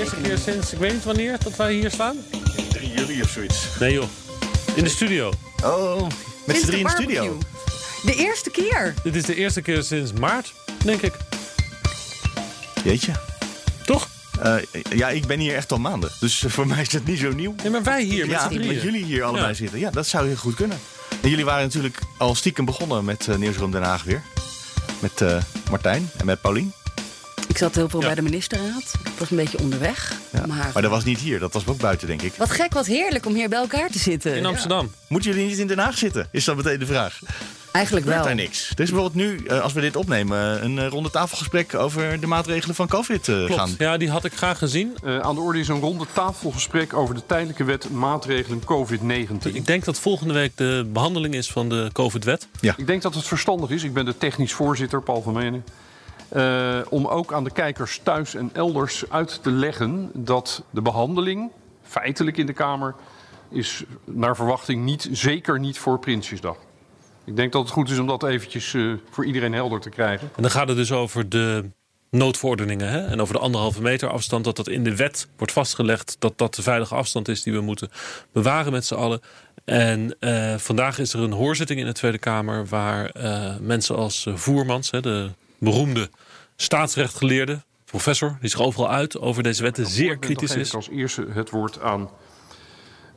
Eerste keer sinds, ik weet niet wanneer, dat wij hier staan. 3 juli of zoiets. Nee joh, in de studio. Oh, met z'n drie in de studio. De eerste keer. Dit is de eerste keer sinds maart, denk ik. Jeetje. Toch? Eh, ja, ik ben hier echt al maanden. Dus voor mij is het niet zo nieuw. Nee, maar wij hier met ja, dat jullie hier allebei Ja. zitten. Ja, dat zou heel goed kunnen. En jullie waren natuurlijk al stiekem begonnen met uh, Nieuwsroom Den Haag weer. Met eh, Martijn en met Paulien. Ik zat heel veel Ja. bij de ministerraad. Ik was een beetje onderweg. Ja. Maar, Maar dat was niet hier, dat was ook buiten, denk ik. wat gek, wat heerlijk om hier bij elkaar te zitten. In Amsterdam. Moeten jullie niet in Den Haag zitten? Is dat meteen de vraag. Eigenlijk wel. daar niks? Er is bijvoorbeeld nu, eh, als we dit opnemen, een eh, ronde tafelgesprek over de maatregelen van COVID eh, gaan. Klopt, ja, die had ik graag gezien. Eh, aan de orde is een ronde tafelgesprek over de tijdelijke wet maatregelen COVID-19. Ik denk dat volgende week de behandeling is van de COVID-wet. Ik denk dat het verstandig is, ik ben de technisch voorzitter, Paul van Menen... eh, om ook aan de kijkers thuis en elders uit te leggen dat de behandeling, feitelijk in de Kamer, is naar verwachting niet, zeker niet voor Prinsjesdag. Ik denk dat het goed is om dat eventjes eh, voor iedereen helder te krijgen. En dan gaat het dus over de noodverordeningen hè? en over de anderhalve meter afstand. Dat dat in de wet wordt vastgelegd dat dat de veilige afstand is die we moeten bewaren met z'n allen. En eh, vandaag is er een hoorzitting in de Tweede Kamer waar mensen als Voermans, hè, de beroemde staatsrechtgeleerde, professor, die zich overal uit over deze wetten zeer Dan kritisch geef is. ik als eerste het woord aan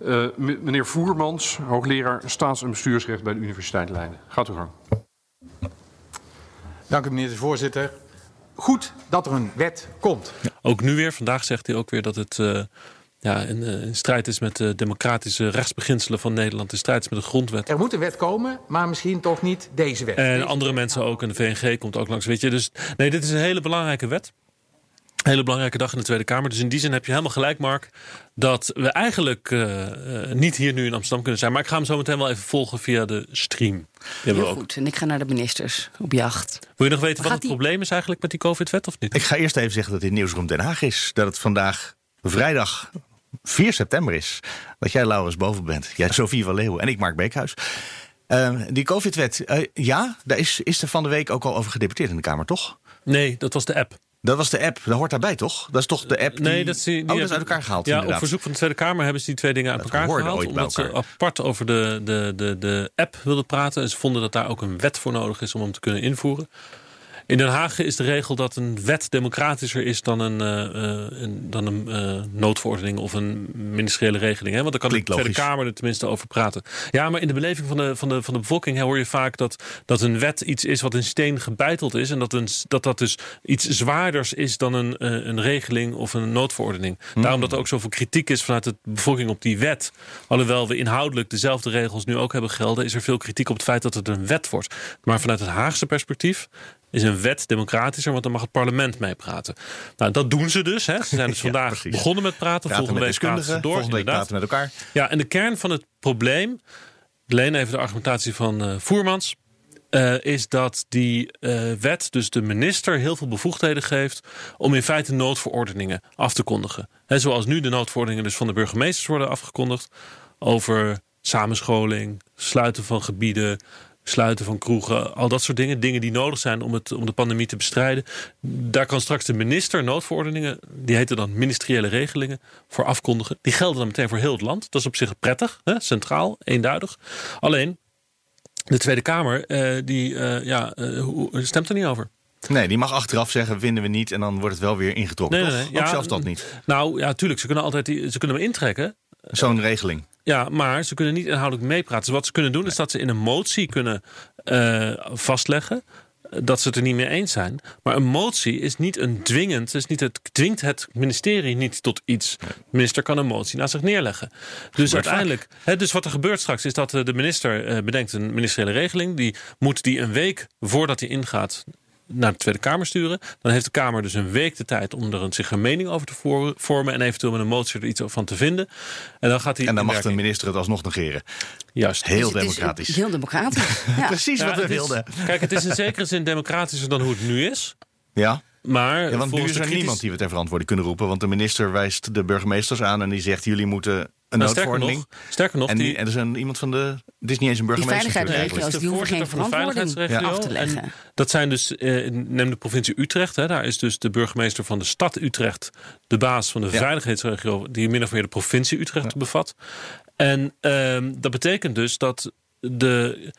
eh, meneer Voermans, hoogleraar staats- en bestuursrecht bij de Universiteit Leiden. Gaat u gang. Dank u, meneer de voorzitter. Goed dat er een wet komt. Ook nu weer, vandaag zegt hij ook weer dat het eh, ja, in, eh, in strijd is met de democratische rechtsbeginselen van Nederland, in strijd is met de grondwet. Er moet een wet komen, maar misschien toch niet deze wet. En Deze andere wet. mensen ook. En de VNG komt ook langs. Weet je, dus nee, dit is een hele belangrijke wet. Een hele belangrijke dag in de Tweede Kamer. Dus in die zin heb je helemaal gelijk, Mark. Dat we eigenlijk eh, eh, niet hier nu in Amsterdam kunnen zijn. Maar ik ga hem zo meteen wel even volgen via de stream. Heel ook. goed. En ik ga naar de ministers op jacht. Wil je nog weten wat het die- probleem is eigenlijk met die COVID-wet of niet? Ik ga eerst even zeggen dat dit Nieuwsroom Den Haag is. Dat het vandaag vrijdag 4 september is. Dat jij Laurens Boven bent. Jij Sofie van Leeuwen en ik Mark Beekhuis. Eh, die COVID-wet, eh, ja, daar is, is er van de week ook al over gedebatteerd in de Kamer, toch? Nee, dat was de app. Dat was de app, dat hoort daarbij, toch? Dat is toch de app die... Nee, dat is, die, die oh, dat is hebben- uit elkaar gehaald, Ja, op verzoek van de Tweede Kamer hebben ze die twee dingen uit Dat elkaar gehaald. ooit Omdat ze apart over de, de, de, de app wilden praten. En ze vonden dat daar ook een wet voor nodig is om hem te kunnen invoeren. In Den Haag is de regel dat een wet democratischer is dan een, eh, eh, een, dan een eh, noodverordening of een ministeriële regeling. Hè? Want dan kan de Tweede. Kamer er tenminste over praten. Ja, maar in de beleving van de, van de, van de bevolking hè, hoor je vaak dat, dat een wet iets is wat in steen gebeiteld is. En dat een, dat, dat dus iets zwaarders is dan een, een regeling of een noodverordening. Daarom dat er ook zoveel kritiek is vanuit de bevolking op die wet. Alhoewel we inhoudelijk dezelfde regels nu ook hebben gelden, is er veel kritiek op het feit dat het een wet wordt. Maar vanuit het Haagse perspectief is een wet democratischer, want dan mag het parlement meepraten. Nou, dat doen ze dus. Hè. Ze zijn dus vandaag begonnen met praten. Praten volgende met week praten ze door. volgende week inderdaad. praten met elkaar. Ja, en de kern van het probleem, leen even de argumentatie van eh, Voermans, eh, is dat die eh, wet dus de minister heel veel bevoegdheden geeft om in feite noodverordeningen af te kondigen. Hè, zoals nu de noodverordeningen dus van de burgemeesters worden afgekondigd over samenscholing, sluiten van gebieden, sluiten van kroegen, al dat soort dingen. Dingen die nodig zijn om, het, om de pandemie te bestrijden. Daar kan straks de minister noodverordeningen, die heten dan ministeriële regelingen, voor afkondigen. Die gelden dan meteen voor heel het land. Dat is op zich prettig, hè? centraal, eenduidig. Alleen, de Tweede Kamer, eh, die eh, ja, eh, stemt er niet over. Nee, die mag achteraf zeggen, vinden we niet. En dan wordt het wel weer ingetrokken, Nee, nee, nee. Ook Ja, zelfs dat niet. Nou ja, tuurlijk, ze kunnen altijd die, ze kunnen hem intrekken. Zo'n regeling. Ja, maar ze kunnen niet inhoudelijk meepraten. Dus wat ze kunnen doen is dat ze in een motie kunnen eh, vastleggen dat ze het er niet mee eens zijn. Maar een motie is niet een dwingend, is niet het dwingt het ministerie niet tot iets. De minister kan een motie naast zich neerleggen. Dus uiteindelijk, hè, dus wat er gebeurt straks is dat eh, de minister eh, bedenkt een ministeriële regeling. Die moet die een week voordat hij ingaat naar de Tweede Kamer sturen. Dan heeft de Kamer dus een week de tijd om er een, zich een mening over te vormen. En eventueel met een motie er iets van te vinden. En dan gaat hij. En dan mag de minister het alsnog negeren. Juist. Heel Dus is democratisch. Heel democratisch. Ja. Precies Ja, wat we wilden. Kijk, het is in zekere zin democratischer dan hoe het nu is. Ja. Maar Ja, want nu is er kritisch- niemand die we ter verantwoording kunnen roepen. Want de minister wijst de burgemeesters aan en die zegt: jullie moeten een Nou, sterker nog, sterker nog En, die, die, en er is een, iemand van de. Het is niet eens een Die burgemeester. veiligheidsregio's natuurlijk die hoeven geen voorzitter van de verantwoording veiligheidsregio. af te leggen. En dat zijn dus, eh, neem de provincie Utrecht. Hè, daar is dus de burgemeester van de stad Utrecht de baas van de Ja. veiligheidsregio, die min of meer de provincie Utrecht bevat. En ehm, dat betekent dus dat de.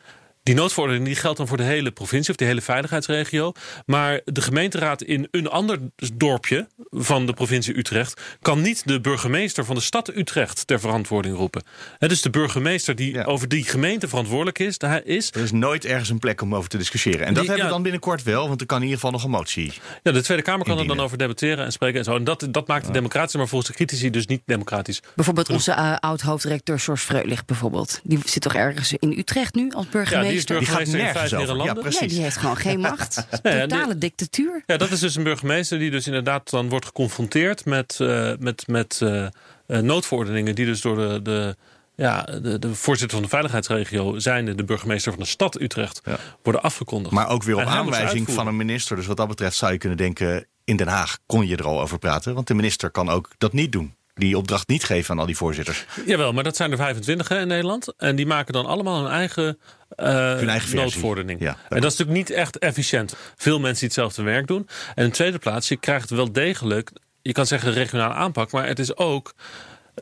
Die noodverordening die geldt dan voor de hele provincie of de hele veiligheidsregio. Maar de gemeenteraad in een ander dorpje van de provincie Utrecht kan niet de burgemeester van de stad Utrecht ter verantwoording roepen. Hè, dus de burgemeester die Ja. over die gemeente verantwoordelijk is, daar is Er is nooit ergens een plek om over te discussiëren. En dat Die- hebben we ja. dan binnenkort wel, want er kan in ieder geval nog een motie. Ja, de Tweede Kamer kan er dan over debatteren en spreken en zo. En dat, dat maakt het democratisch, maar volgens de critici dus niet democratisch. Bijvoorbeeld onze eh, oud-hoofddirecteur Sjors Freulich bijvoorbeeld. Die zit toch ergens in Utrecht nu als Ja, burgemeester? Die is burgemeester in nergens vijf over. Ja, landen. precies. Nee, die heeft gewoon geen macht. ja, die- Totale dictatuur. Ja, dat is dus een burgemeester die dus inderdaad dan wordt geconfronteerd met, eh, met, met eh, eh, noodverordeningen die dus door de, de, ja, de, de voorzitter van de veiligheidsregio, zijnde de burgemeester van de stad Utrecht, Ja. worden afgekondigd. Maar ook weer op aanwijzing van een minister. Dus wat dat betreft zou je kunnen denken: in Den Haag kon je er al over praten. Want de minister kan ook dat niet doen. Die opdracht niet geven aan al die voorzitters. Jawel, maar dat zijn er 25 hè, in Nederland. En die maken dan allemaal hun eigen, eh eigen versie. noodverordening. Ja. En dat is natuurlijk niet echt efficiënt. Veel mensen die hetzelfde werk doen. En in de tweede plaats, je krijgt wel degelijk... je kan zeggen regionale aanpak... maar het is ook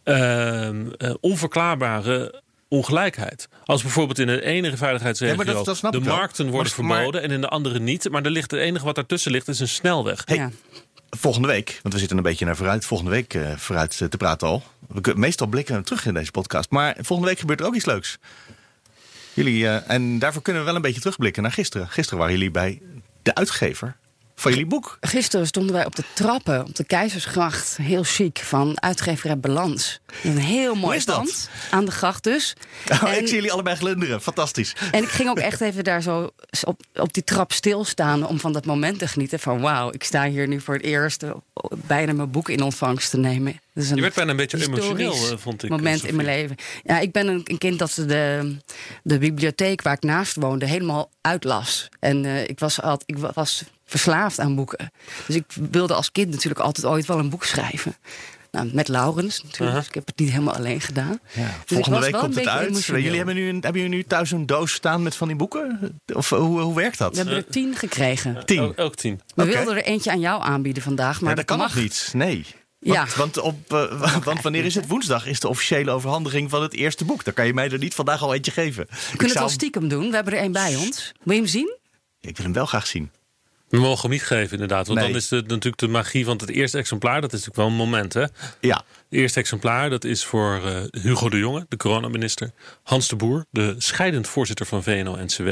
ehm, eh, onverklaarbare ongelijkheid. Als bijvoorbeeld in de ene veiligheidsregio Ja, maar dat- dat snap de ik wel. markten worden Maar- maar- verboden... en in de andere niet. Maar er ligt het enige wat daartussen ligt is een snelweg. Hey, Ja. Volgende week, want we zitten een beetje naar vooruit. Volgende week eh, vooruit te praten al. We kunnen, meestal blikken we terug in deze podcast. Maar volgende week gebeurt er ook iets leuks. Jullie, eh, en daarvoor kunnen we wel een beetje terugblikken naar gisteren. Gisteren waren jullie bij de uitgever van jullie boek. Gisteren stonden wij op de trappen op de Keizersgracht. Heel chic van uitgeverij Balans. Een heel mooi pand. Aan de gracht dus. Oh, En- ik zie jullie allebei glunderen. Fantastisch. En ik ging ook echt even daar zo op, op die trap stilstaan om van dat moment te genieten. Van wauw, ik sta hier nu voor het eerst eh, bijna mijn boek in ontvangst te nemen. Dat is een Je werd bijna een beetje emotioneel, eh, vond ik, moment Sophie. in mijn leven. Ja, ik ben een, een kind dat de, de bibliotheek waar ik naast woonde helemaal uitlas. En eh, ik, was altijd, ik was verslaafd aan boeken. Dus ik wilde als kind natuurlijk altijd ooit wel een boek schrijven. Nou, met Laurens natuurlijk. Aha. Dus ik heb het niet helemaal alleen gedaan. Dus Volgende week komt het uit. emotioneel. Jullie hebben, nu een, hebben jullie nu thuis een doos staan met van die boeken? Of eh, hoe, hoe werkt dat? We hebben er tien gekregen. Tien. Elk, elk tien. We wilden er eentje aan jou aanbieden vandaag, maar Ja, dat kan mag. nog niet. Nee. Want, Ja. want, op, eh, want wanneer is het? Woensdag is de officiële overhandiging van het eerste boek. Dan kan je mij er niet vandaag al eentje geven. We kunnen het wel stiekem doen. We hebben er één bij ons. Wil je hem zien? Ik wil hem wel graag zien. We mogen hem niet geven, inderdaad. Want Nee. dan is het natuurlijk de magie van het eerste exemplaar. Dat is natuurlijk wel een moment, hè? Ja. Het eerste exemplaar dat is voor eh, Hugo de Jonge, de coronaminister. Hans de Boer, de scheidend voorzitter van VNO-NCW.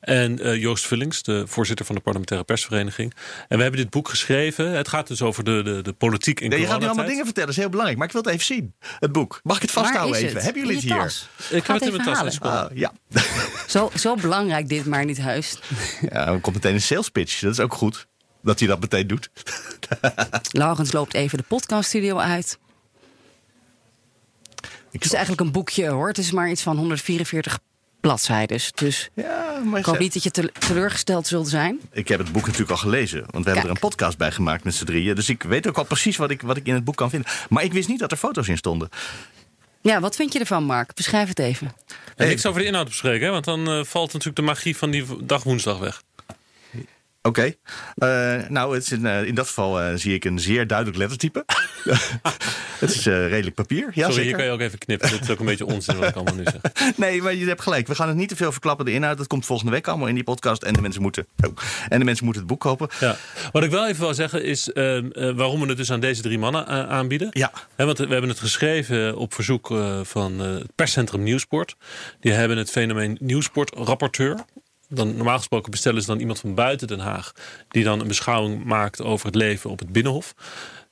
En eh, Joost Vullings, de voorzitter van de parlementaire persvereniging. En we hebben dit boek geschreven. Het gaat dus over de, de, de politiek in Nee, je gaat nu allemaal dingen vertellen. Dat is heel belangrijk. Maar ik wil het even zien. Het boek. Mag ik het vasthouden Waar is even? het? Hebben jullie het hier? tas. Ik Ga heb het in mijn tas. seconde. Ah, ja. Zo, zo belangrijk dit maar niet huis. ja. Dan komt meteen een sales pitch. Dat is ook goed. Dat hij dat meteen doet. Laurens loopt even de podcaststudio uit. Ik Het is eigenlijk een boekje hoor. Het is maar iets van 144 bladzijden. Dus Ja, maar ik hoop niet dat je te- teleurgesteld zult zijn. Ik heb het boek natuurlijk al gelezen. Want we hebben er een podcast bij gemaakt met z'n drieën. Dus ik weet ook al precies wat ik, wat ik in het boek kan vinden. Maar ik wist niet dat er foto's in stonden. Ja, wat vind je ervan, Mark? Beschrijf het even. En niks over de inhoud bespreken, hè? want dan eh, valt natuurlijk de magie van die dag woensdag weg. Oké. Eh, nou, het is in, eh, in dat geval eh, zie ik een zeer duidelijk lettertype. het is redelijk papier. Ja, Sorry, zeker. hier kan je ook even knippen. Dit is ook een beetje onzin wat ik allemaal nu zeg. Nee, maar je hebt gelijk. We gaan het niet te veel verklappen, de inhoud. Dat komt volgende week allemaal in die podcast. En de mensen moeten, oh, en de mensen moeten het boek kopen. Ja. Wat ik wel even wil zeggen is waarom we het dus aan deze drie mannen aanbieden. Ja. Want we hebben het geschreven op verzoek van het perscentrum Nieuwsport. Die hebben het fenomeen Nieuwsport-rapporteur. Dan, normaal gesproken bestellen ze dan iemand van buiten Den Haag... die dan een beschouwing maakt over het leven op het Binnenhof.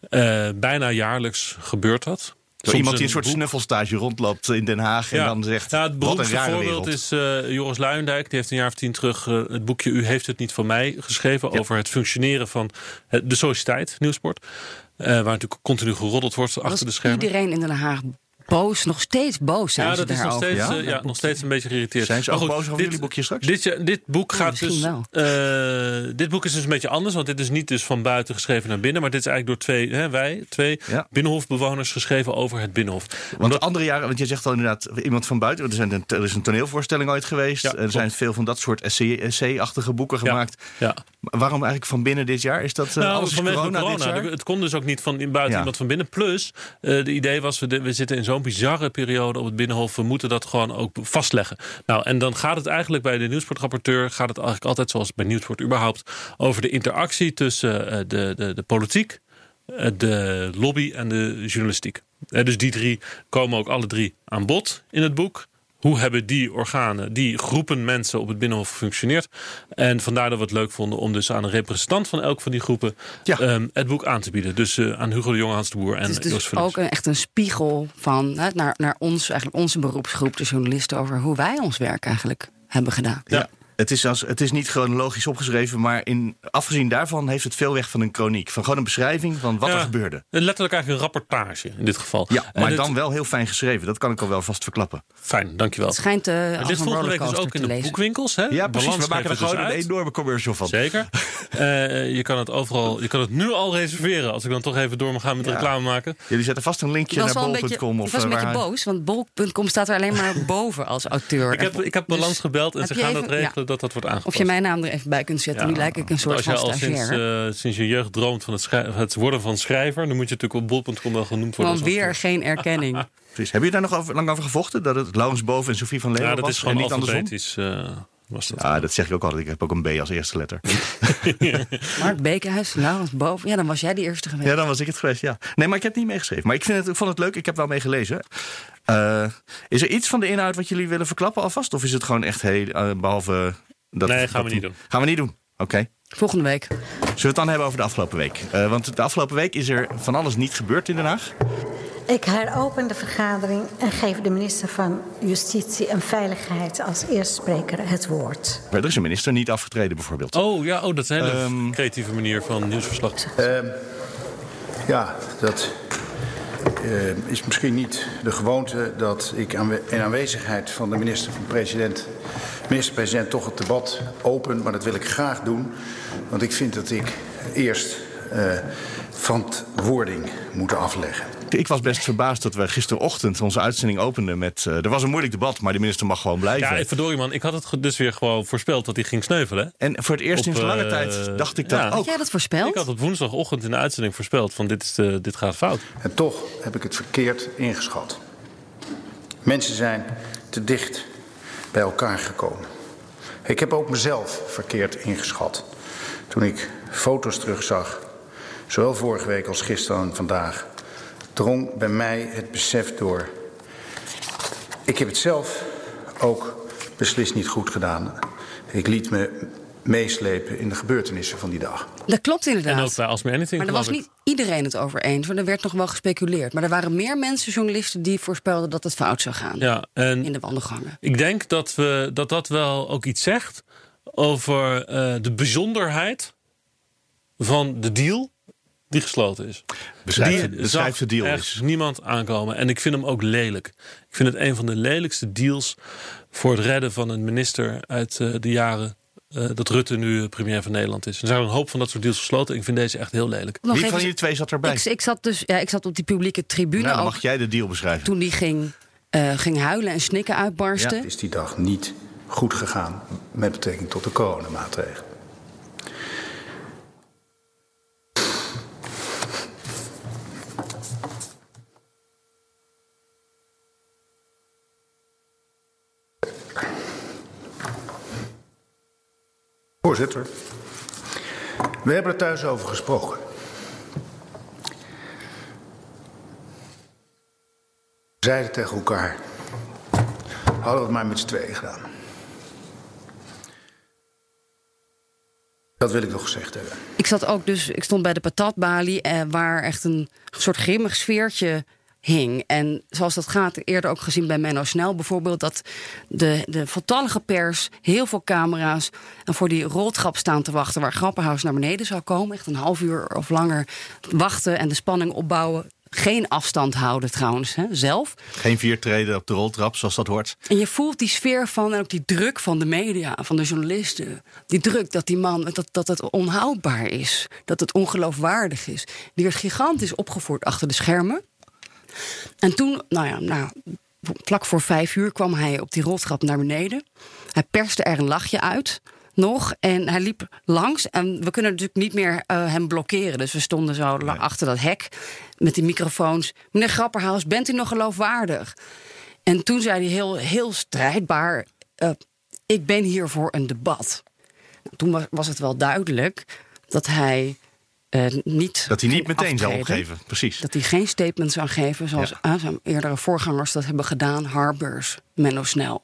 Eh, bijna jaarlijks gebeurt dat. soms iemand die een soort boek- snuffelstage rondloopt in Den Haag en dan zegt: Ja, het wat een beroemdste rare voorbeeld wereld. is eh, Joris Luijendijk. Die heeft een jaar of tien terug eh, het boekje U heeft het niet van mij geschreven. Over het functioneren van het- de sociëteit, nieuwsport. Eh, waar natuurlijk continu geroddeld wordt achter de Was schermen. iedereen in Den Haag boos, nog steeds boos zijn Ja, ze dat is nog steeds, Ja? eh, ja, nog steeds een beetje geïrriteerd. Zijn ze ook goed, boos over dit- jullie boekje straks? Dit, dit boek Ja, gaat dus. eh, dit boek is dus een beetje anders, want dit is niet dus van buiten geschreven naar binnen, maar dit is eigenlijk door twee, hè, wij, twee Ja. binnenhofbewoners geschreven over het binnenhof. Want de andere jaren, want je zegt al inderdaad iemand van buiten. Er, zijn een, er is een toneelvoorstelling ooit geweest. Ja, er zijn veel van dat soort essay- essay-achtige boeken Ja, gemaakt. Waarom eigenlijk van binnen dit jaar? Is dat uh, Nou, alles vanwege corona, corona. dit jaar? De- Het kon dus ook niet van in buiten Ja. iemand van binnen. Plus, eh de idee was, we, de- we zitten in zo'n bizarre periode op het Binnenhof. We moeten dat gewoon ook vastleggen. Nou, en dan gaat het eigenlijk bij de nieuwsportrapporteur... gaat het eigenlijk altijd, zoals bij Nieuwsport überhaupt... over de interactie tussen eh, de, de, de politiek, eh, de lobby en de journalistiek. Eh, dus die drie komen ook alle drie aan bod in het boek. Hoe hebben die organen, die groepen mensen op het Binnenhof gefunctioneerd? En vandaar dat we het leuk vonden om dus aan een representant van elk van die groepen Ja. ehm, het boek aan te bieden. Dus eh, aan Hugo de Jonge, Hans de Boer en Het is dus ook een, echt een spiegel van hè, naar, naar ons, eigenlijk onze beroepsgroep, de journalisten, over hoe wij ons werk eigenlijk hebben gedaan. Ja. Het is, als, het is niet chronologisch opgeschreven, maar in, afgezien daarvan heeft het veel weg van een chroniek. Van gewoon een beschrijving van wat Ja, er gebeurde. Letterlijk eigenlijk een rapportage in dit geval. Ja, En maar het- dan wel heel fijn geschreven. Dat kan ik al wel vast verklappen. Fijn, dankjewel. Het schijnt eh Het ligt volgende week dus ook in de lezen. boekwinkels. Hè? Ja, precies. Balans We maken er het gewoon dus een enorme commercial van. Zeker. Eh, je kan het overal. Je kan het nu al reserveren. Als ik dan toch even door mag gaan met Ja. reclame maken. Jullie zetten vast een linkje naar wel een beetje, bol.com. ik was een eh, beetje waar- boos, want bol.com staat er alleen maar boven als auteur. Ik heb, ik heb Dus Balans gebeld en ze gaan dat regelen. Dat dat wordt aangepast. Of je mijn naam er even bij kunt zetten. nu lijk ik een soort Als van jij al sinds, stagiair. eh, sinds je jeugd droomt van het, het worden van schrijver, dan moet je natuurlijk op bol.com wel genoemd worden. Gewoon als weer geen erkenning. Precies. Heb je daar nog over, lang over gevochten? Dat het Laurens Boven en Sophie van Leeuwen Ja, dat was is gewoon en niet andersom? Was dat. Ja, dat zeg ik ook altijd. Ik heb ook een B als eerste letter. Mark Bekenhuis, Laurens Boven. Ja, dan was jij de eerste geweest. Ja, dan was ik het geweest, ja. Nee, maar ik heb niet meegeschreven. Maar ik, vind het, ik vond het leuk. Ik heb wel meegelezen. Eh, is er iets van de inhoud wat jullie willen verklappen alvast? Of is het gewoon echt heel... eh, behalve... Dat, Nee, gaan dat- we niet doen. Gaan we niet doen. Oké. Volgende week. Zullen we het dan hebben over de afgelopen week? Eh, want de afgelopen week is er van alles niet gebeurd in Den Haag. Ik heropen de vergadering en geef de minister van Justitie en Veiligheid als eerste spreker het woord. Er is een minister niet afgetreden bijvoorbeeld. Oh ja, oh, dat is een hele Ehm, creatieve manier van nieuwsverslag. Ja, dat eh, is misschien niet de gewoonte dat ik aanwe- in aanwezigheid van de minister van president, minister-president toch het debat open, maar dat wil ik graag doen, want ik vind dat ik eerst eh verantwoording moet afleggen. Ik was best verbaasd dat we gisterochtend onze uitzending openden met... eh, er was een moeilijk debat, maar de minister mag gewoon blijven. Ja, verdorie man, ik had het dus weer gewoon voorspeld dat hij ging sneuvelen. hè? en voor het eerst Op, in zo'n lange eh, tijd dacht ik dat ja. ook. Had jij dat voorspeld? Ik had op woensdagochtend in de uitzending voorspeld van dit, is de, dit gaat fout. En toch heb ik het verkeerd ingeschat. Mensen zijn te dicht bij elkaar gekomen. Ik heb ook mezelf verkeerd ingeschat. Toen ik foto's terugzag, zowel vorige week als gisteren en vandaag, drong bij mij het besef door. Ik heb het zelf ook beslist niet goed gedaan. Ik liet me meeslepen in de gebeurtenissen van die dag. Dat klopt inderdaad. En ook bij Ask Me Anything. maar daar was ik. niet iedereen het over eens. Want er werd nog wel gespeculeerd. Maar er waren meer mensen, journalisten, die voorspelden dat het fout zou gaan. Ja, en In de wandelgangen. ik denk dat, we, dat dat wel ook iets zegt over eh, de bijzonderheid van de deal die gesloten is. Beschrijf, Die beschrijf de deal eens. niemand aankomen. En ik vind hem ook lelijk. Ik vind het een van de lelijkste deals voor het redden van een minister uit eh, de jaren eh, dat Rutte nu premier van Nederland is. Er zijn een hoop van dat soort deals gesloten. Ik vind deze echt heel lelijk. Nog Wie even- van jullie twee zat erbij? ik, ik, zat dus, ja, ik zat op die publieke tribune Nou, dan ook mag jij de deal beschrijven. toen die ging, eh, ging huilen en snikken uitbarsten. is die dag niet goed gegaan met betrekking tot de coronamaatregelen. Voorzitter, we hebben er thuis over gesproken. We zeiden tegen elkaar, hadden we het maar met z'n tweeën gedaan. Dat wil ik nog gezegd hebben. Ik zat ook dus, ik stond bij de patatbalie, eh, waar echt een soort grimmig sfeertje hing. En zoals dat gaat, eerder ook gezien bij Menno Snel bijvoorbeeld, dat de, de voltallige pers, heel veel camera's, en voor die roltrap staan te wachten waar Grappenhuis naar beneden zou komen. Echt een half uur of langer wachten en de spanning opbouwen. Geen afstand houden trouwens, hè, zelf. Geen vier treden op de roltrap, zoals dat hoort. En je voelt die sfeer van en ook die druk van de media, van de journalisten. Die druk dat die man, dat, dat het onhoudbaar is. Dat het ongeloofwaardig is. Die werd gigantisch opgevoerd achter de schermen. En toen, nou ja, nou, vlak voor vijf uur kwam hij op die roltrap naar beneden. Hij perste er een lachje uit nog. En hij liep langs. En we kunnen natuurlijk niet meer uh, hem blokkeren. Dus we stonden zo nee. achter dat hek met die microfoons. Meneer Grapperhaus, bent u nog geloofwaardig? En toen zei hij heel, heel strijdbaar: uh, Ik ben hier voor een debat. Nou, toen was, was, het wel duidelijk dat hij. Uh, niet dat hij niet meteen zou opgeven, precies. Dat hij geen statement zou geven, zoals ja. zijn eerdere voorgangers dat hebben gedaan, Harbers, Menno Snel.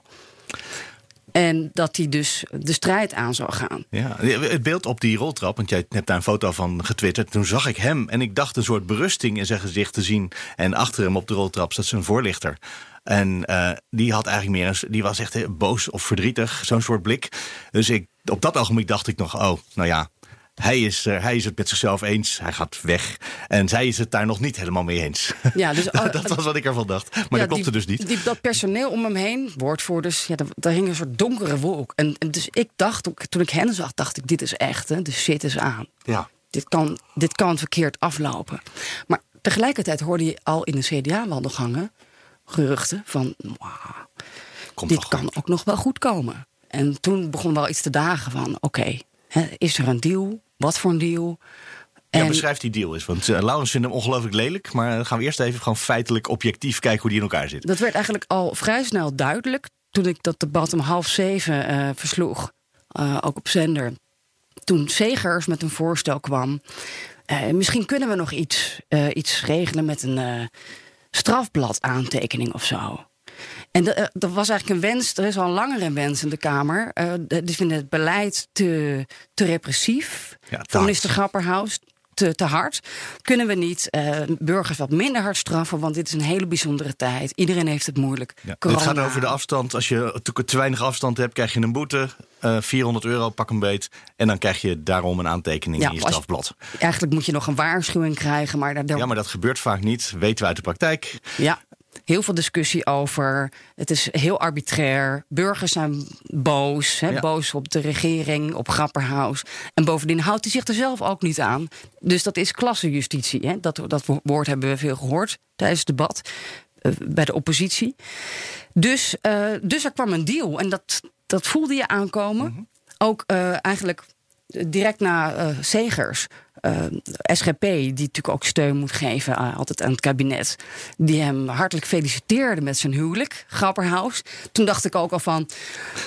En dat hij dus de strijd aan zou gaan. Ja, het beeld op die roltrap, want jij hebt daar een foto van getwitterd. Toen zag ik hem en ik dacht een soort berusting in zijn gezicht te zien. En achter hem op de roltrap zat zijn voorlichter. En uh, die had eigenlijk meer een, die was echt boos of verdrietig, zo'n soort blik. Dus ik, op dat ogenblik dacht ik nog, oh, nou ja, hij is, uh, hij is het met zichzelf eens. Hij gaat weg. En zij is het daar nog niet helemaal mee eens. Ja, dus, dat, dat was wat ik ervan dacht. Maar ja, dat klopte die, dus niet. Die, dat personeel om hem heen, woordvoerders, ja, daar hing een soort donkere wolk. En, en, dus ik dacht, toen ik hen zag, dacht ik, dit is echt, hè, de shit is aan. Ja. Dit kan, dit kan verkeerd aflopen. Maar tegelijkertijd hoorde je al in de CDA-wandelgangen geruchten van... Dit kan ook nog wel goed komen. En toen begon wel iets te dagen van, oké, okay, is er een deal? Wat voor een deal? En... Ja, beschrijf die deal eens. Want uh, Laurens vindt hem ongelooflijk lelijk. Maar dan gaan we eerst even gewoon feitelijk objectief kijken hoe die in elkaar zit. Dat werd eigenlijk al vrij snel duidelijk. Toen ik dat debat om half zeven uh, versloeg. Uh, ook op zender. Toen Segers met een voorstel kwam. misschien kunnen we nog iets, iets regelen met een strafblad aantekening of zo. En dat, dat, was eigenlijk een wens, er is al een langere wens in de Kamer. Uh, die vinden het beleid te, te repressief ja, van minister Grapperhaus. Te, te hard. Kunnen we niet uh, burgers wat minder hard straffen? Want dit is een hele bijzondere tijd. Iedereen heeft het moeilijk. Ja, het gaat over de afstand. Als je te, te weinig afstand hebt, krijg je een boete. Uh, 400 euro, pak een beet. En dan krijg je daarom een aantekening ja, in je strafblad. Je, eigenlijk moet je nog een waarschuwing krijgen. Maar daar, Ja, maar dat gebeurt vaak niet. Weten we uit de praktijk. Ja, heel veel discussie over. Het is heel arbitrair. Burgers zijn boos. Hè, Ja. Boos op de regering, op Grapperhaus. En bovendien houdt hij zich er zelf ook niet aan. Dus dat is klassenjustitie. Hè. Dat, dat woord hebben we veel gehoord tijdens het debat. eh, bij de oppositie. Dus, eh, dus er kwam een deal. En dat, dat voelde je aankomen. Ook eh, eigenlijk direct na Segers. eh, SGP, die natuurlijk ook steun moet geven eh, altijd aan het kabinet. Die hem hartelijk feliciteerde met zijn huwelijk, Grapperhaus. Toen dacht ik ook al van,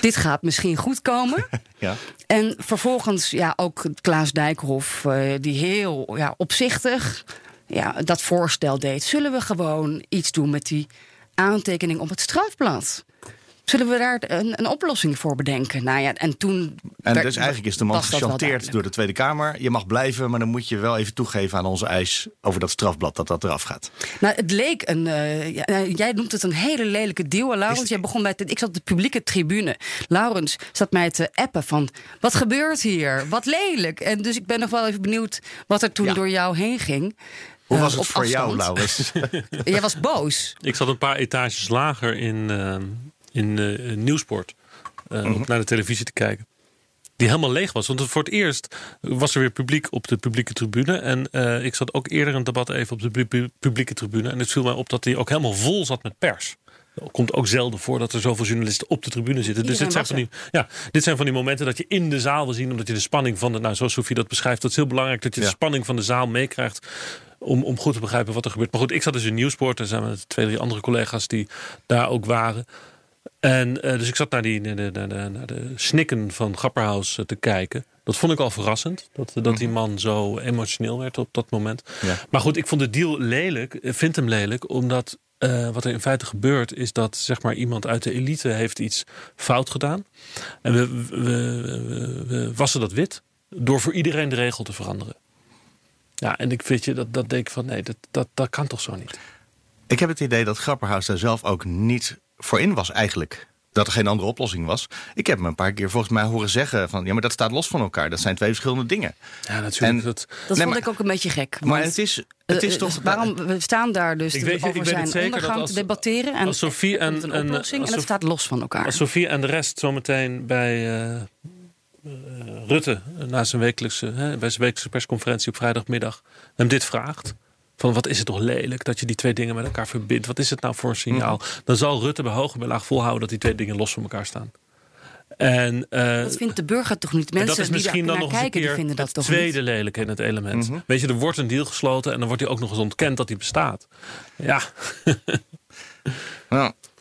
dit gaat misschien goed komen. Ja. En vervolgens ja, ook Klaas Dijkhoff, eh, die heel ja, opzichtig ja, dat voorstel deed. Zullen we gewoon iets doen met die aantekening op het strafblad? Zullen we daar een, een oplossing voor bedenken? Nou ja, en toen. En werd- dus eigenlijk is de man gechanteerd door de Tweede Kamer. Je mag blijven, maar dan moet je wel even toegeven aan onze eis over dat strafblad dat dat eraf gaat. Nou, het leek een. eh, ja, nou, jij noemt het een hele lelijke deal. En Laurens, jij begon bij. het- Ik zat op de publieke tribune. Laurens zat mij te appen van. Wat gebeurt hier? Wat lelijk. En dus ik ben nog wel even benieuwd wat er toen Ja. door jou heen ging. Hoe Eh, was het voor jou. Laurens? Jij was boos. Ik zat een paar etages lager in, eh, in eh, Nieuwsport. eh, Mhm. om naar de televisie te kijken. Die helemaal leeg was. Want voor het eerst was er weer publiek op de publieke tribune. En eh, ik zat ook eerder een debat even op de pu- pu- publieke tribune. En het viel mij op dat die ook helemaal vol zat met pers. Het komt ook zelden voor dat er zoveel journalisten op de tribune zitten. Dus dit zijn, van die, ja, dit zijn van die momenten dat je in de zaal wil zien. Omdat je de spanning van de. Nou, zoals Sofie dat beschrijft. Dat is heel belangrijk dat je Ja. de spanning van de zaal meekrijgt. Om, om goed te begrijpen wat er gebeurt. Maar goed, ik zat dus in Nieuwsport. Er zijn met twee, drie andere collega's die daar ook waren. En eh, dus ik zat naar, die, naar, de, naar, de, naar de snikken van Grapperhaus eh, te kijken. Dat vond ik al verrassend. Dat, dat die man zo emotioneel werd op dat moment. Ja. Maar goed, ik vond de deal lelijk. Ik vind hem lelijk, omdat eh, wat er in feite gebeurt... is dat zeg maar, iemand uit de elite heeft iets fout gedaan. En we, we, we, we wassen dat wit door voor iedereen de regel te veranderen. Ja, en ik vind je, dat, dat denk ik van nee, dat, dat, dat kan toch zo niet. Ik heb het idee dat Grapperhaus daar zelf ook niet voor in was eigenlijk. Dat er geen andere oplossing was. Ik heb hem een paar keer volgens mij horen zeggen van... ja, maar dat staat los van elkaar. Dat zijn twee verschillende dingen. Ja, natuurlijk. En- dat, Dat Nee, vond maar- ik ook een beetje gek. Maar het is, het is eh, toch... dus waarom we staan daar dus Ik weet- ik over zijn zeker dat ondergang als- te debatteren en als Sophie en- een en- oplossing als en het staat los van elkaar. Als Sofie en de rest zometeen bij eh, eh, Rutte, na zijn wekelijkse, hè, bij zijn wekelijkse persconferentie op vrijdagmiddag, hem dit vraagt. Van wat is het toch lelijk dat je die twee dingen met elkaar verbindt? Wat is het nou voor een signaal? Mhm. Dan zal Rutte bij hoge bij laag volhouden dat die twee dingen los van elkaar staan. En, eh, dat vindt de burger toch niet? en Mensen dat is die misschien daar dan naar nog een kijken, die keer vinden dat het toch tweede niet? lelijke in het element. Mhm. Weet je, er wordt een deal gesloten en dan wordt hij ook nog eens ontkend dat hij bestaat. Ja, Ja.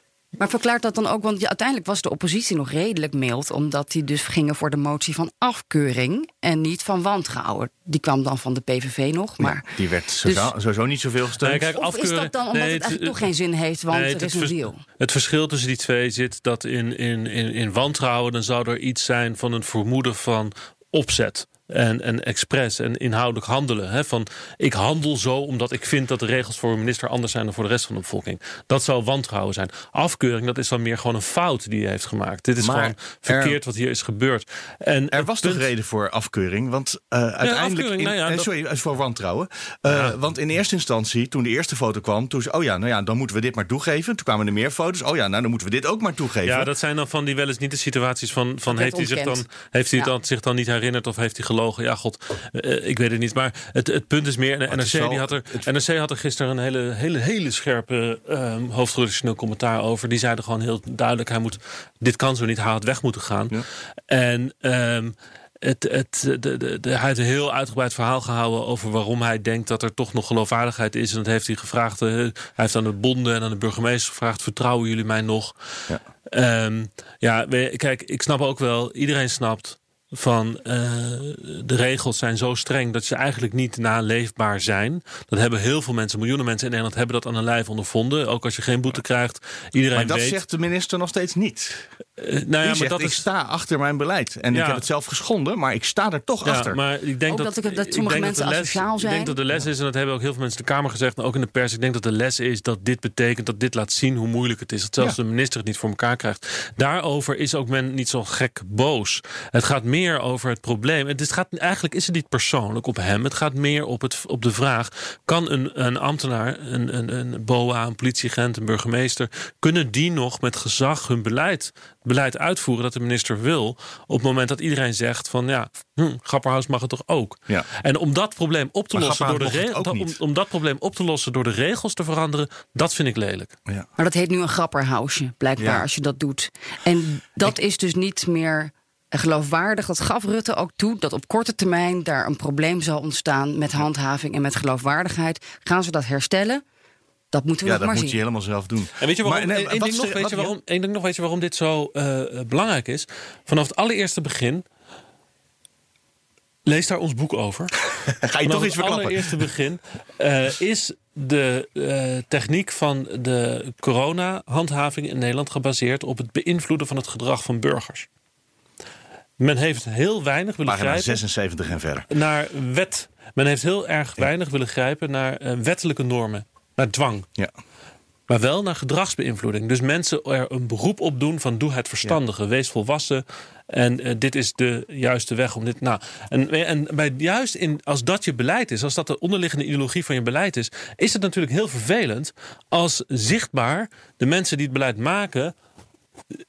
Maar verklaart dat dan ook, want ja, uiteindelijk was de oppositie nog redelijk mild, omdat die dus gingen voor de motie van afkeuring en niet van wantrouwen. Die kwam dan van de PVV nog, maar... Die werd sowieso, sowieso niet zoveel gesteund. Nee, kijk, Of is dat dan omdat nee, het het- eigenlijk toch geen zin heeft, want Nee, er het- is een deal? Het verschil tussen die twee zit dat in, in, in, in wantrouwen... dan zou er iets zijn van een vermoeden van opzet. En, en expres en inhoudelijk handelen. Hè? Van ik handel zo omdat ik vind dat de regels voor een minister anders zijn dan voor de rest van de bevolking. Dat zou wantrouwen zijn. Afkeuring, dat is dan meer gewoon een fout die hij heeft gemaakt. Dit is Maar gewoon verkeerd wat hier is gebeurd. En Er was punt- toch reden voor afkeuring? Want eh, uiteindelijk. afkeuring, in- nou ja, eh, dat- sorry, eh, voor wantrouwen. Eh, Want in eerste instantie, toen de eerste foto kwam, toen zei oh ja, nou ja, dan moeten we dit maar toegeven. Toen kwamen er meer foto's. Oh ja, nou dan moeten we dit ook maar toegeven. Ja, dat zijn dan van die wel eens niet de situaties van, van heeft hij, zich dan, heeft hij Ja. dan, zich dan niet herinnerd of heeft hij gelogen? Ja, god, eh, ik weet het niet. Maar het, het punt is meer, is NRC, wel- die had er, het- NRC had er gisteren een hele, hele, hele scherpe ehm hoofdredactioneel commentaar over. Die zeiden gewoon heel duidelijk, hij moet, dit kan zo niet, hij had weg moeten gaan. Ja. En ehm, het, het, de, de, de, hij heeft een heel uitgebreid verhaal gehouden over waarom hij denkt dat er toch nog geloofwaardigheid is. En dat heeft hij gevraagd. eh, hij heeft aan de bonden en aan de burgemeester gevraagd: vertrouwen jullie mij nog? Ja. Ehm, ja, kijk, ik snap ook wel, iedereen snapt van eh, de regels zijn zo streng dat ze eigenlijk niet naleefbaar zijn. Dat hebben heel veel mensen, miljoenen mensen in Nederland hebben dat aan hun lijf ondervonden. Ook als je geen boete krijgt. Iedereen maar dat weet. zegt de minister nog steeds niet. Eh, nou ja, maar zegt, dat ik is. sta achter mijn beleid. En Ja. ik heb het zelf geschonden, maar ik sta er toch Ja, achter. maar ik denk Ook dat, dat ik- dat ik sommige denk mensen de les, asociaal Ik zijn. denk dat de les is, en dat hebben ook heel veel mensen in de Kamer gezegd, en ook in de pers. Ik denk dat de les is dat dit betekent, dat dit laat zien hoe moeilijk het is. Dat zelfs Ja. de minister het niet voor elkaar krijgt. Daarover is ook men niet zo gek boos. Het gaat meer over het probleem. Het is, gaat, eigenlijk is het niet persoonlijk op hem. Het gaat meer op, het, op de vraag: kan een, een ambtenaar, een, een, een BOA, een politieagent, een burgemeester, kunnen die nog met gezag hun beleid, beleid uitvoeren dat de minister wil? Op het moment dat iedereen zegt van ja, hm, Grapperhaus mag het toch ook? Ja. En om dat probleem op te Maar lossen door de Grapperhaus mocht het re- ook om, om dat probleem op te lossen door de regels te veranderen, dat vind ik lelijk. Ja. Maar dat heet nu een grapperhausje, blijkbaar, Ja. als je dat doet. En dat is dus niet meer geloofwaardig. Dat gaf Rutte ook toe dat op korte termijn daar een probleem zal ontstaan met handhaving en met geloofwaardigheid. Gaan ze dat herstellen? Dat moeten we Ja, nog dat maar moet zien. je helemaal zelf doen. En weet je waarom, Maar, nee, één wat ding is nog, weet je waarom, één ding nog, weet je waarom dit zo eh, belangrijk is? Vanaf het allereerste begin. Lees daar ons boek over. Ga je Vanaf toch iets het verklappen? allereerste begin eh, is de eh, techniek van de corona-handhaving in Nederland gebaseerd op het beïnvloeden van het gedrag van burgers. Men heeft heel weinig willen Pagina grijpen 76 en verder. naar wet. Men heeft heel erg weinig willen grijpen naar eh, wettelijke normen, naar dwang. Ja. Maar wel naar gedragsbeïnvloeding. Dus mensen er een beroep op doen van doe het verstandige. Wees volwassen. En eh, dit is de juiste weg om dit. Nou, en, en bij, juist in, als dat je beleid is, als dat de onderliggende ideologie van je beleid is, is het natuurlijk heel vervelend als zichtbaar de mensen die het beleid maken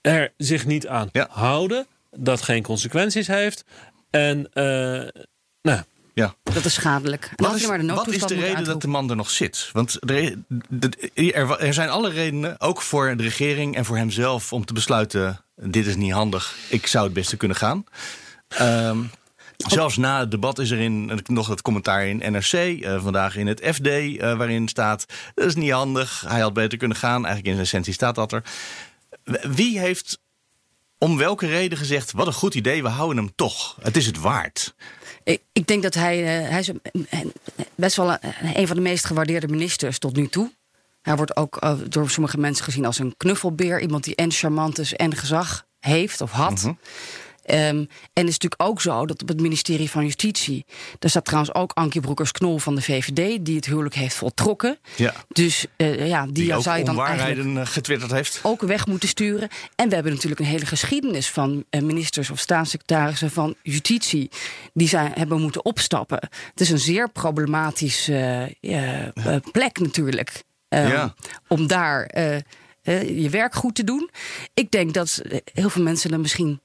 er zich niet aan Ja. houden. Dat geen consequenties heeft. En eh, nou, Ja. Dat is schadelijk. En Wat is, maar de wat is de reden dat de man er nog zit? Want er, er, er zijn alle redenen, ook voor de regering en voor hemzelf, om te besluiten: dit is niet handig, ik zou het beste kunnen gaan. Ehm, zelfs na het debat is er in, nog het commentaar in NRC, eh, vandaag in het FD, eh, waarin staat: dat is niet handig, hij had beter kunnen gaan. Eigenlijk in zijn essentie staat dat er. Wie heeft om welke reden gezegd: wat een goed idee, we houden hem toch? Het is het waard. Ik, ik denk dat hij, eh, hij is best wel een, een van de meest gewaardeerde ministers tot nu toe. Hij wordt ook eh, door sommige mensen gezien als een knuffelbeer. Iemand die en charmant is en gezag heeft of had. Ehm, en het is natuurlijk ook zo dat op het ministerie van Justitie... daar staat trouwens ook Ankie Broekers-Knol van de VVD... die het huwelijk heeft voltrokken. Ja. Dus eh, ja, die, zou je dan eh, getwitterd heeft. ook weg moeten sturen. En we hebben natuurlijk een hele geschiedenis van eh, ministers of staatssecretarissen van justitie die zijn, hebben moeten opstappen. Het is een zeer problematische eh, plek natuurlijk. eh, Ja. Om daar je werk goed te doen. Ik denk dat heel veel mensen er misschien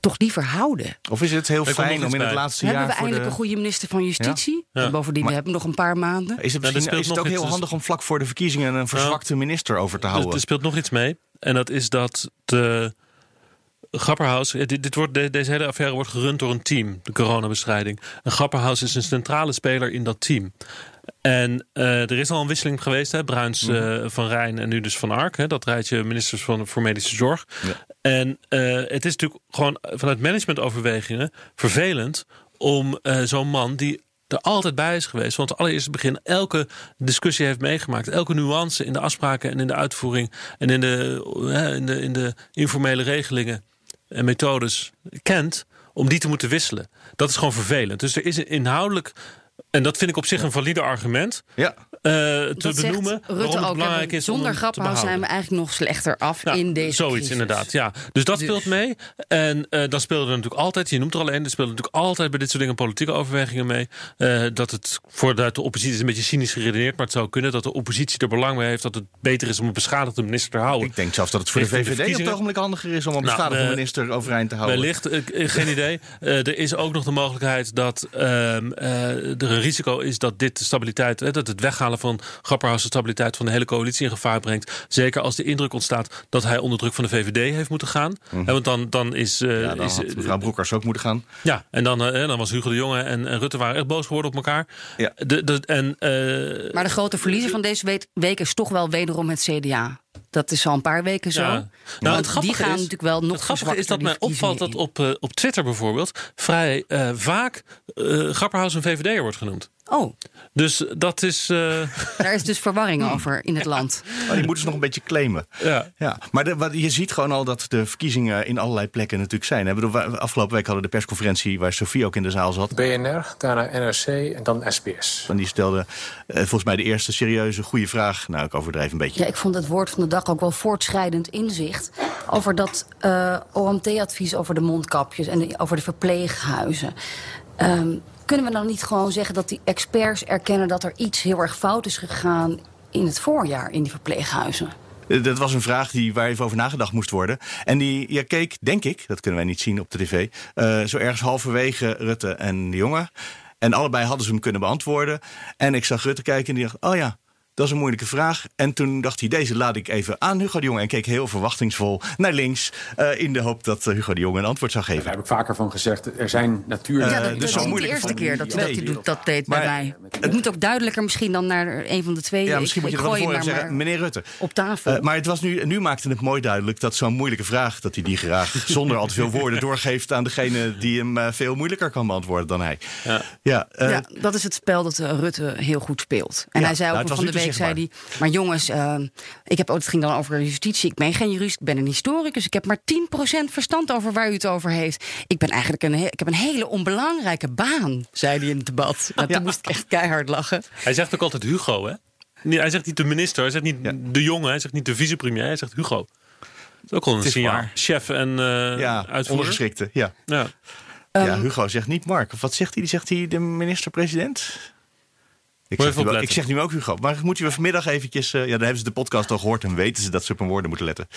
toch liever houden. Of is het heel Daar fijn om in het laatste hebben jaar we voor eindelijk de... een goede minister van Justitie? Ja. En bovendien, Maar- we hebben nog een paar maanden. Is het, Nou, er is het nog ook iets heel handig om vlak voor de verkiezingen een verzwakte minister over te houden? er speelt nog iets mee. En dat is dat de Grapperhaus... ja, Dit, dit wordt, de- deze hele affaire wordt gerund door een team. De coronabestrijding. En Grapperhaus is een centrale speler in dat team. En eh, er is al een wisseling geweest. Hè? Bruins, eh, Van Rijn en nu dus Van Ark. Hè? Dat rijtje ministers van, voor medische zorg. En eh, het is natuurlijk gewoon vanuit managementoverwegingen vervelend... om eh, zo'n man die er altijd bij is geweest. Want allereerst het begin elke discussie heeft meegemaakt. Elke nuance in de afspraken en in de uitvoering... en in de, in de, in de informele regelingen en methodes kent... om die te moeten wisselen. Dat is gewoon vervelend. Dus er is een inhoudelijk... en dat vind ik op zich een valide argument... Ja. Eh, te Dat zegt benoemen Rutte waarom het ook. belangrijk is Zonder grappenhuis zijn we eigenlijk nog slechter af in deze Zoiets crisis. inderdaad, ja. Dus dat Dus- speelt mee. En eh, dan speelde er natuurlijk altijd, je noemt er al een... er speelde natuurlijk altijd bij dit soort dingen politieke overwegingen mee. eh, dat het voor de, de oppositie is een beetje cynisch geredeneerd... maar het zou kunnen dat de oppositie er belang bij heeft... dat het beter is om een beschadigde minister te houden. Ik denk zelfs dat het voor de Richting de VVD op het ogenblik handiger is om een Nou, beschadigde minister overeind te houden. Wellicht, geen idee. Eh, er is ook nog de mogelijkheid dat ehm, eh, er een risico is dat dit de stabiliteit, dat het van Grapperhaus de stabiliteit van de hele coalitie in gevaar brengt. Zeker als de indruk ontstaat dat hij onder druk van de VVD heeft moeten gaan. Eh, want dan, dan is. eh, Mhm. ja, dan is had mevrouw Broekers ook moeten gaan. ja, en dan, eh, dan was Hugo de Jonge en, en Rutte waren echt boos geworden op elkaar. Ja. De, de, en, eh, Maar de grote verliezer van deze week, is toch wel wederom het CDA. Dat is al een paar weken zo. Ja. Want Nou, het die grappige gaan is- natuurlijk wel nog Het grappige is dat mij die opvalt dat op, eh, op Twitter bijvoorbeeld vrij eh, vaak eh Grapperhaus een VVD'er wordt genoemd. Oh, Dus dat is. eh, daar is dus verwarring over in het land. Maar die moeten ze nog een beetje claimen. ja. Ja, maar de, wat, je ziet gewoon al dat de verkiezingen in allerlei plekken natuurlijk zijn. hè. Ik bedoel, we- afgelopen week hadden we de persconferentie waar Sofie ook in de zaal zat. BNR, daarna NRC en dan SBS. En die stelde eh, volgens mij de eerste serieuze goede vraag. Nou, ik overdrijf een beetje. Ja, ik vond het woord van de dag ook wel voortschrijdend inzicht. Over dat eh, OMT-advies over de mondkapjes en de- over de verpleeghuizen. Ehm, kunnen we dan niet gewoon zeggen dat die experts erkennen dat er iets heel erg fout is gegaan in het voorjaar in die verpleeghuizen? Eh, Dat was een vraag die, waar even over nagedacht moest worden. En die ja, keek, denk ik, dat kunnen wij niet zien op de tv... eh, zo ergens halverwege Rutte en de jongen. En allebei hadden ze hem kunnen beantwoorden. En ik zag Rutte kijken en die dacht, oh ja... Dat is een moeilijke vraag. En toen dacht hij, deze laat ik even aan Hugo de Jonge. En keek heel verwachtingsvol naar links. eh, in de hoop dat eh, Hugo de Jonge een antwoord zou Daar geven. heb ik vaker van gezegd. Er zijn natuurlijk. Eh, ja, dat, dus dat is niet de moeilijke eerste keer dat, Nee. dat hij doet, dat deed bij mij. Het moet ook duidelijker misschien dan naar een van de twee. Ja, misschien ik, moet je er voor maar zeggen, maar meneer Rutte. op tafel. Eh, maar het was nu, nu maakte het mooi duidelijk dat zo'n moeilijke vraag... dat hij die graag zonder al te veel woorden doorgeeft... aan degene die hem veel moeilijker kan beantwoorden dan hij. Ja. Ja, eh, ja, dat is het spel dat Rutte heel goed speelt. En Ja, hij zei nou, ook van de te week, zei hij... Maar jongens, eh, ik heb, ook- het ging dan over justitie. Ik ben geen jurist, ik ben een historicus. Ik heb maar 10% verstand over waar u het over heeft. Ik, ben eigenlijk een, ik heb een hele onbelangrijke baan, zei hij in het debat. Nou, toen moest ik echt keihard lachen. Hij zegt ook altijd Hugo, hè? Nee, hij zegt niet de minister, hij zegt niet Ja. de jongen, hij zegt niet de vicepremier, hij zegt Hugo. Dat is ook al een signaal. waar. Chef en eh ja, uitvoerder. ondergeschikte. Ja. Ja. Ehm, ja, Hugo zegt niet Mark. Of wat zegt hij? Zegt hij de minister-president? Ik zeg, wel- ik zeg nu ook Hugo. Maar moeten we vanmiddag eventjes... eh, ja, dan hebben ze de podcast al gehoord en weten ze dat ze op hun woorden moeten letten.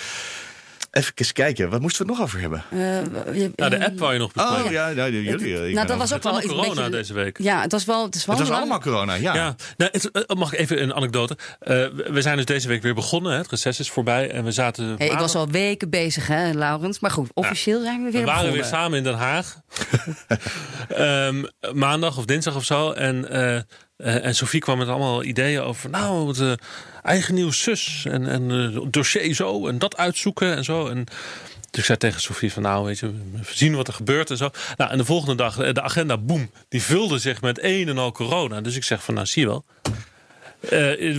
Even kijken, wat moesten we het nog over hebben? Eh, je- Nou, de app wou je nog bespreken. Oh ja, nou, jullie. het- eh, nou, dat was ook wel corona beetje- deze week. Ja, het was wel. Het, is wel Het was lang- allemaal corona, ja. Ja, nou, het, mag ik even een anekdote? Eh, we- zijn dus deze week weer begonnen. Hè? Het reces is voorbij en we zaten. Hey, ik was al weken bezig, hè, Laurens. Maar goed, officieel zijn we weer We waren begonnen. weer samen in Den Haag. Ehm, maandag of dinsdag of zo. En, eh, eh, en Sophie kwam met allemaal ideeën over. Nou, het, eh, eigen nieuws zus. En, en eh, dossier zo. En dat uitzoeken en zo. En dus ik zei tegen Sophie van nou, weet je, we zien wat er gebeurt en zo. Nou, en de volgende dag, de agenda, boem, die vulde zich met een en al corona. Dus ik zeg van nou, zie je wel.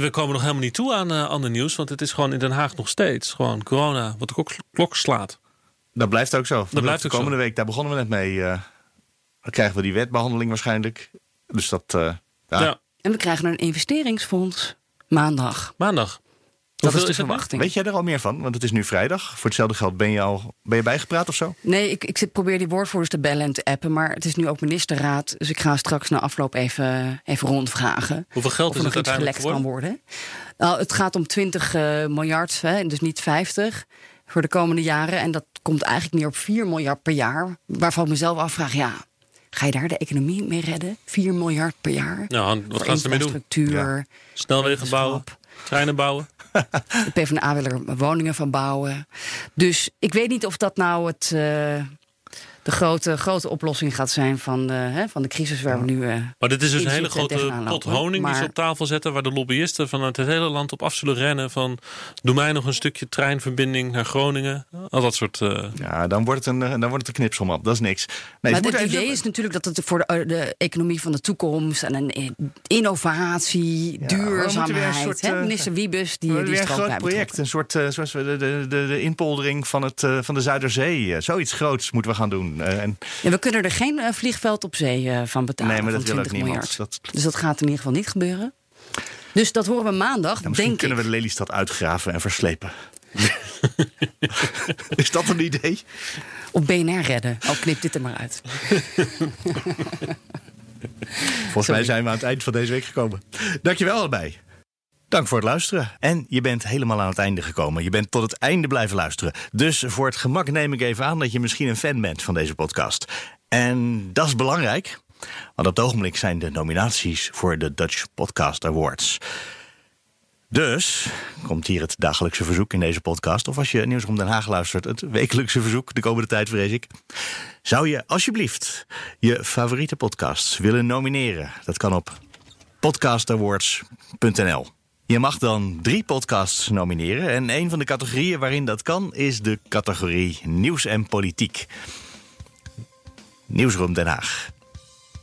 We komen nog helemaal niet toe aan uh, ander nieuws. Want het is gewoon in Den Haag nog steeds gewoon corona wat de klok, klok slaat. Dat blijft ook zo. Dat blijft de komende week, daar begonnen we net mee. dan krijgen we die wetbehandeling waarschijnlijk. Dus dat. Ja. Ja. En we krijgen een investeringsfonds maandag. Maandag. Dat Hoeveel is de nu? verwachting. Weet jij er al meer van? Want het is nu vrijdag. Voor hetzelfde geld ben je al ben je bijgepraat of zo? Nee, ik, ik zit, probeer die woordvoerders te bellen en te appen. Maar het is nu ook ministerraad. Dus ik ga straks na afloop even, even rondvragen. Hoeveel geld of is er het nog iets uiteindelijk gelekt kan worden. Nou, het gaat om 20 eh, miljard, hè, dus niet 50 voor de komende jaren. En dat komt eigenlijk neer op 4 miljard per jaar. Waarvan ik mezelf afvraag, ja, ga je daar de economie mee redden? 4 miljard per jaar? Nou, wat gaan ze ermee doen? infrastructuur, Snelwegen bouwen, treinen bouwen. De PvdA wil er woningen van bouwen. Dus ik weet niet of dat nou het, eh, de grote, grote oplossing gaat zijn van, de, hè, van de crisis waar we nu. eh, Maar dit is dus een hele grote pot honing die ze op tafel zetten... waar de lobbyisten vanuit het hele land op af zullen rennen... van doe mij nog een stukje treinverbinding naar Groningen. Al dat soort... eh, Ja, dan wordt het een, eh, dan wordt het een. Dat is niks. Nee, maar het idee even- is natuurlijk dat het voor de, eh, de economie van de toekomst en een eh, innovatie, een duurzaamheid. soort, hè? eh, Minister Wiebes, die, die een groot project. Een soort, eh, zoals we de, de, de, de inpoldering van, het, eh, van de Zuiderzee. eh, zoiets groots moeten we gaan doen. Eh, en, Ja, we kunnen er geen eh, vliegveld op zee eh, van betalen. nee, maar dat wil ook 20 niemand. Dat, Dus dat gaat in ieder geval niet gebeuren. Dus dat horen we maandag, misschien denk kunnen ik. we de Lelystad uitgraven en verslepen. is dat een idee? Op BNR redden. Oh, knip dit er maar uit. Volgens mij zijn we aan het eind van deze week gekomen. Dankjewel allebei. Dank voor het luisteren. En je bent helemaal aan het einde gekomen. Je bent tot het einde blijven luisteren. Dus voor het gemak neem ik even aan dat je misschien een fan bent van deze podcast. En dat is belangrijk. Want op het ogenblik zijn de nominaties voor de Dutch Podcast Awards. Dus komt hier het dagelijkse verzoek in deze podcast. Of als je Nieuwsroom Den Haag luistert, het wekelijkse verzoek de komende tijd, vrees ik. Zou je alsjeblieft je favoriete podcasts willen nomineren? Dat kan op podcastawards.nl. Je mag dan drie podcasts nomineren. En een van de categorieën waarin dat kan is de categorie Nieuws en Politiek. Nieuwsroom Den Haag.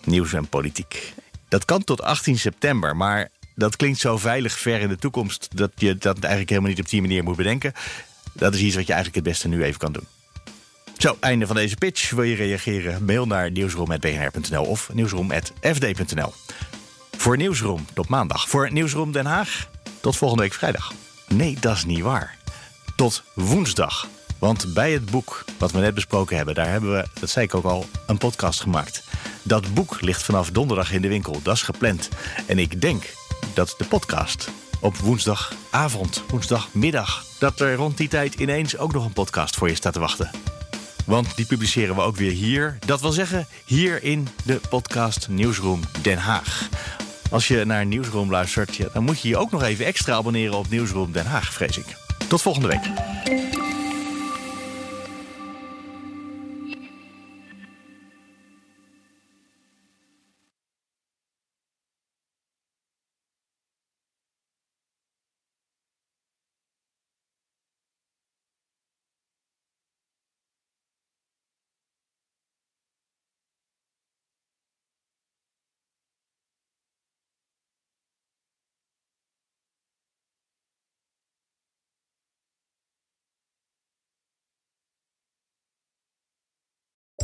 Nieuws en Politiek. Dat kan tot 18 september, maar dat klinkt zo veilig ver in de toekomst dat je dat eigenlijk helemaal niet op die manier moet bedenken. Dat is iets wat je eigenlijk het beste nu even kan doen. Zo, einde van deze pitch. Wil je reageren? Mail naar nieuwsroom.bnr.nl of nieuwsroom.fd.nl. Voor Nieuwsroom tot maandag. Voor Nieuwsroom Den Haag tot volgende week vrijdag. Nee, dat is niet waar. Tot woensdag. Want bij het boek wat we net besproken hebben, daar hebben we, dat zei ik ook al, een podcast gemaakt. Dat boek ligt vanaf donderdag in de winkel. Dat is gepland. En ik denk dat de podcast op woensdagavond, woensdagmiddag, dat er rond die tijd ineens ook nog een podcast voor je staat te wachten. Want die publiceren we ook weer hier. Dat wil zeggen, hier in de podcast Nieuwsroom Den Haag. Als je naar Nieuwsroom luistert, dan moet je je ook nog even extra abonneren op Nieuwsroom Den Haag, vrees ik. Tot volgende week.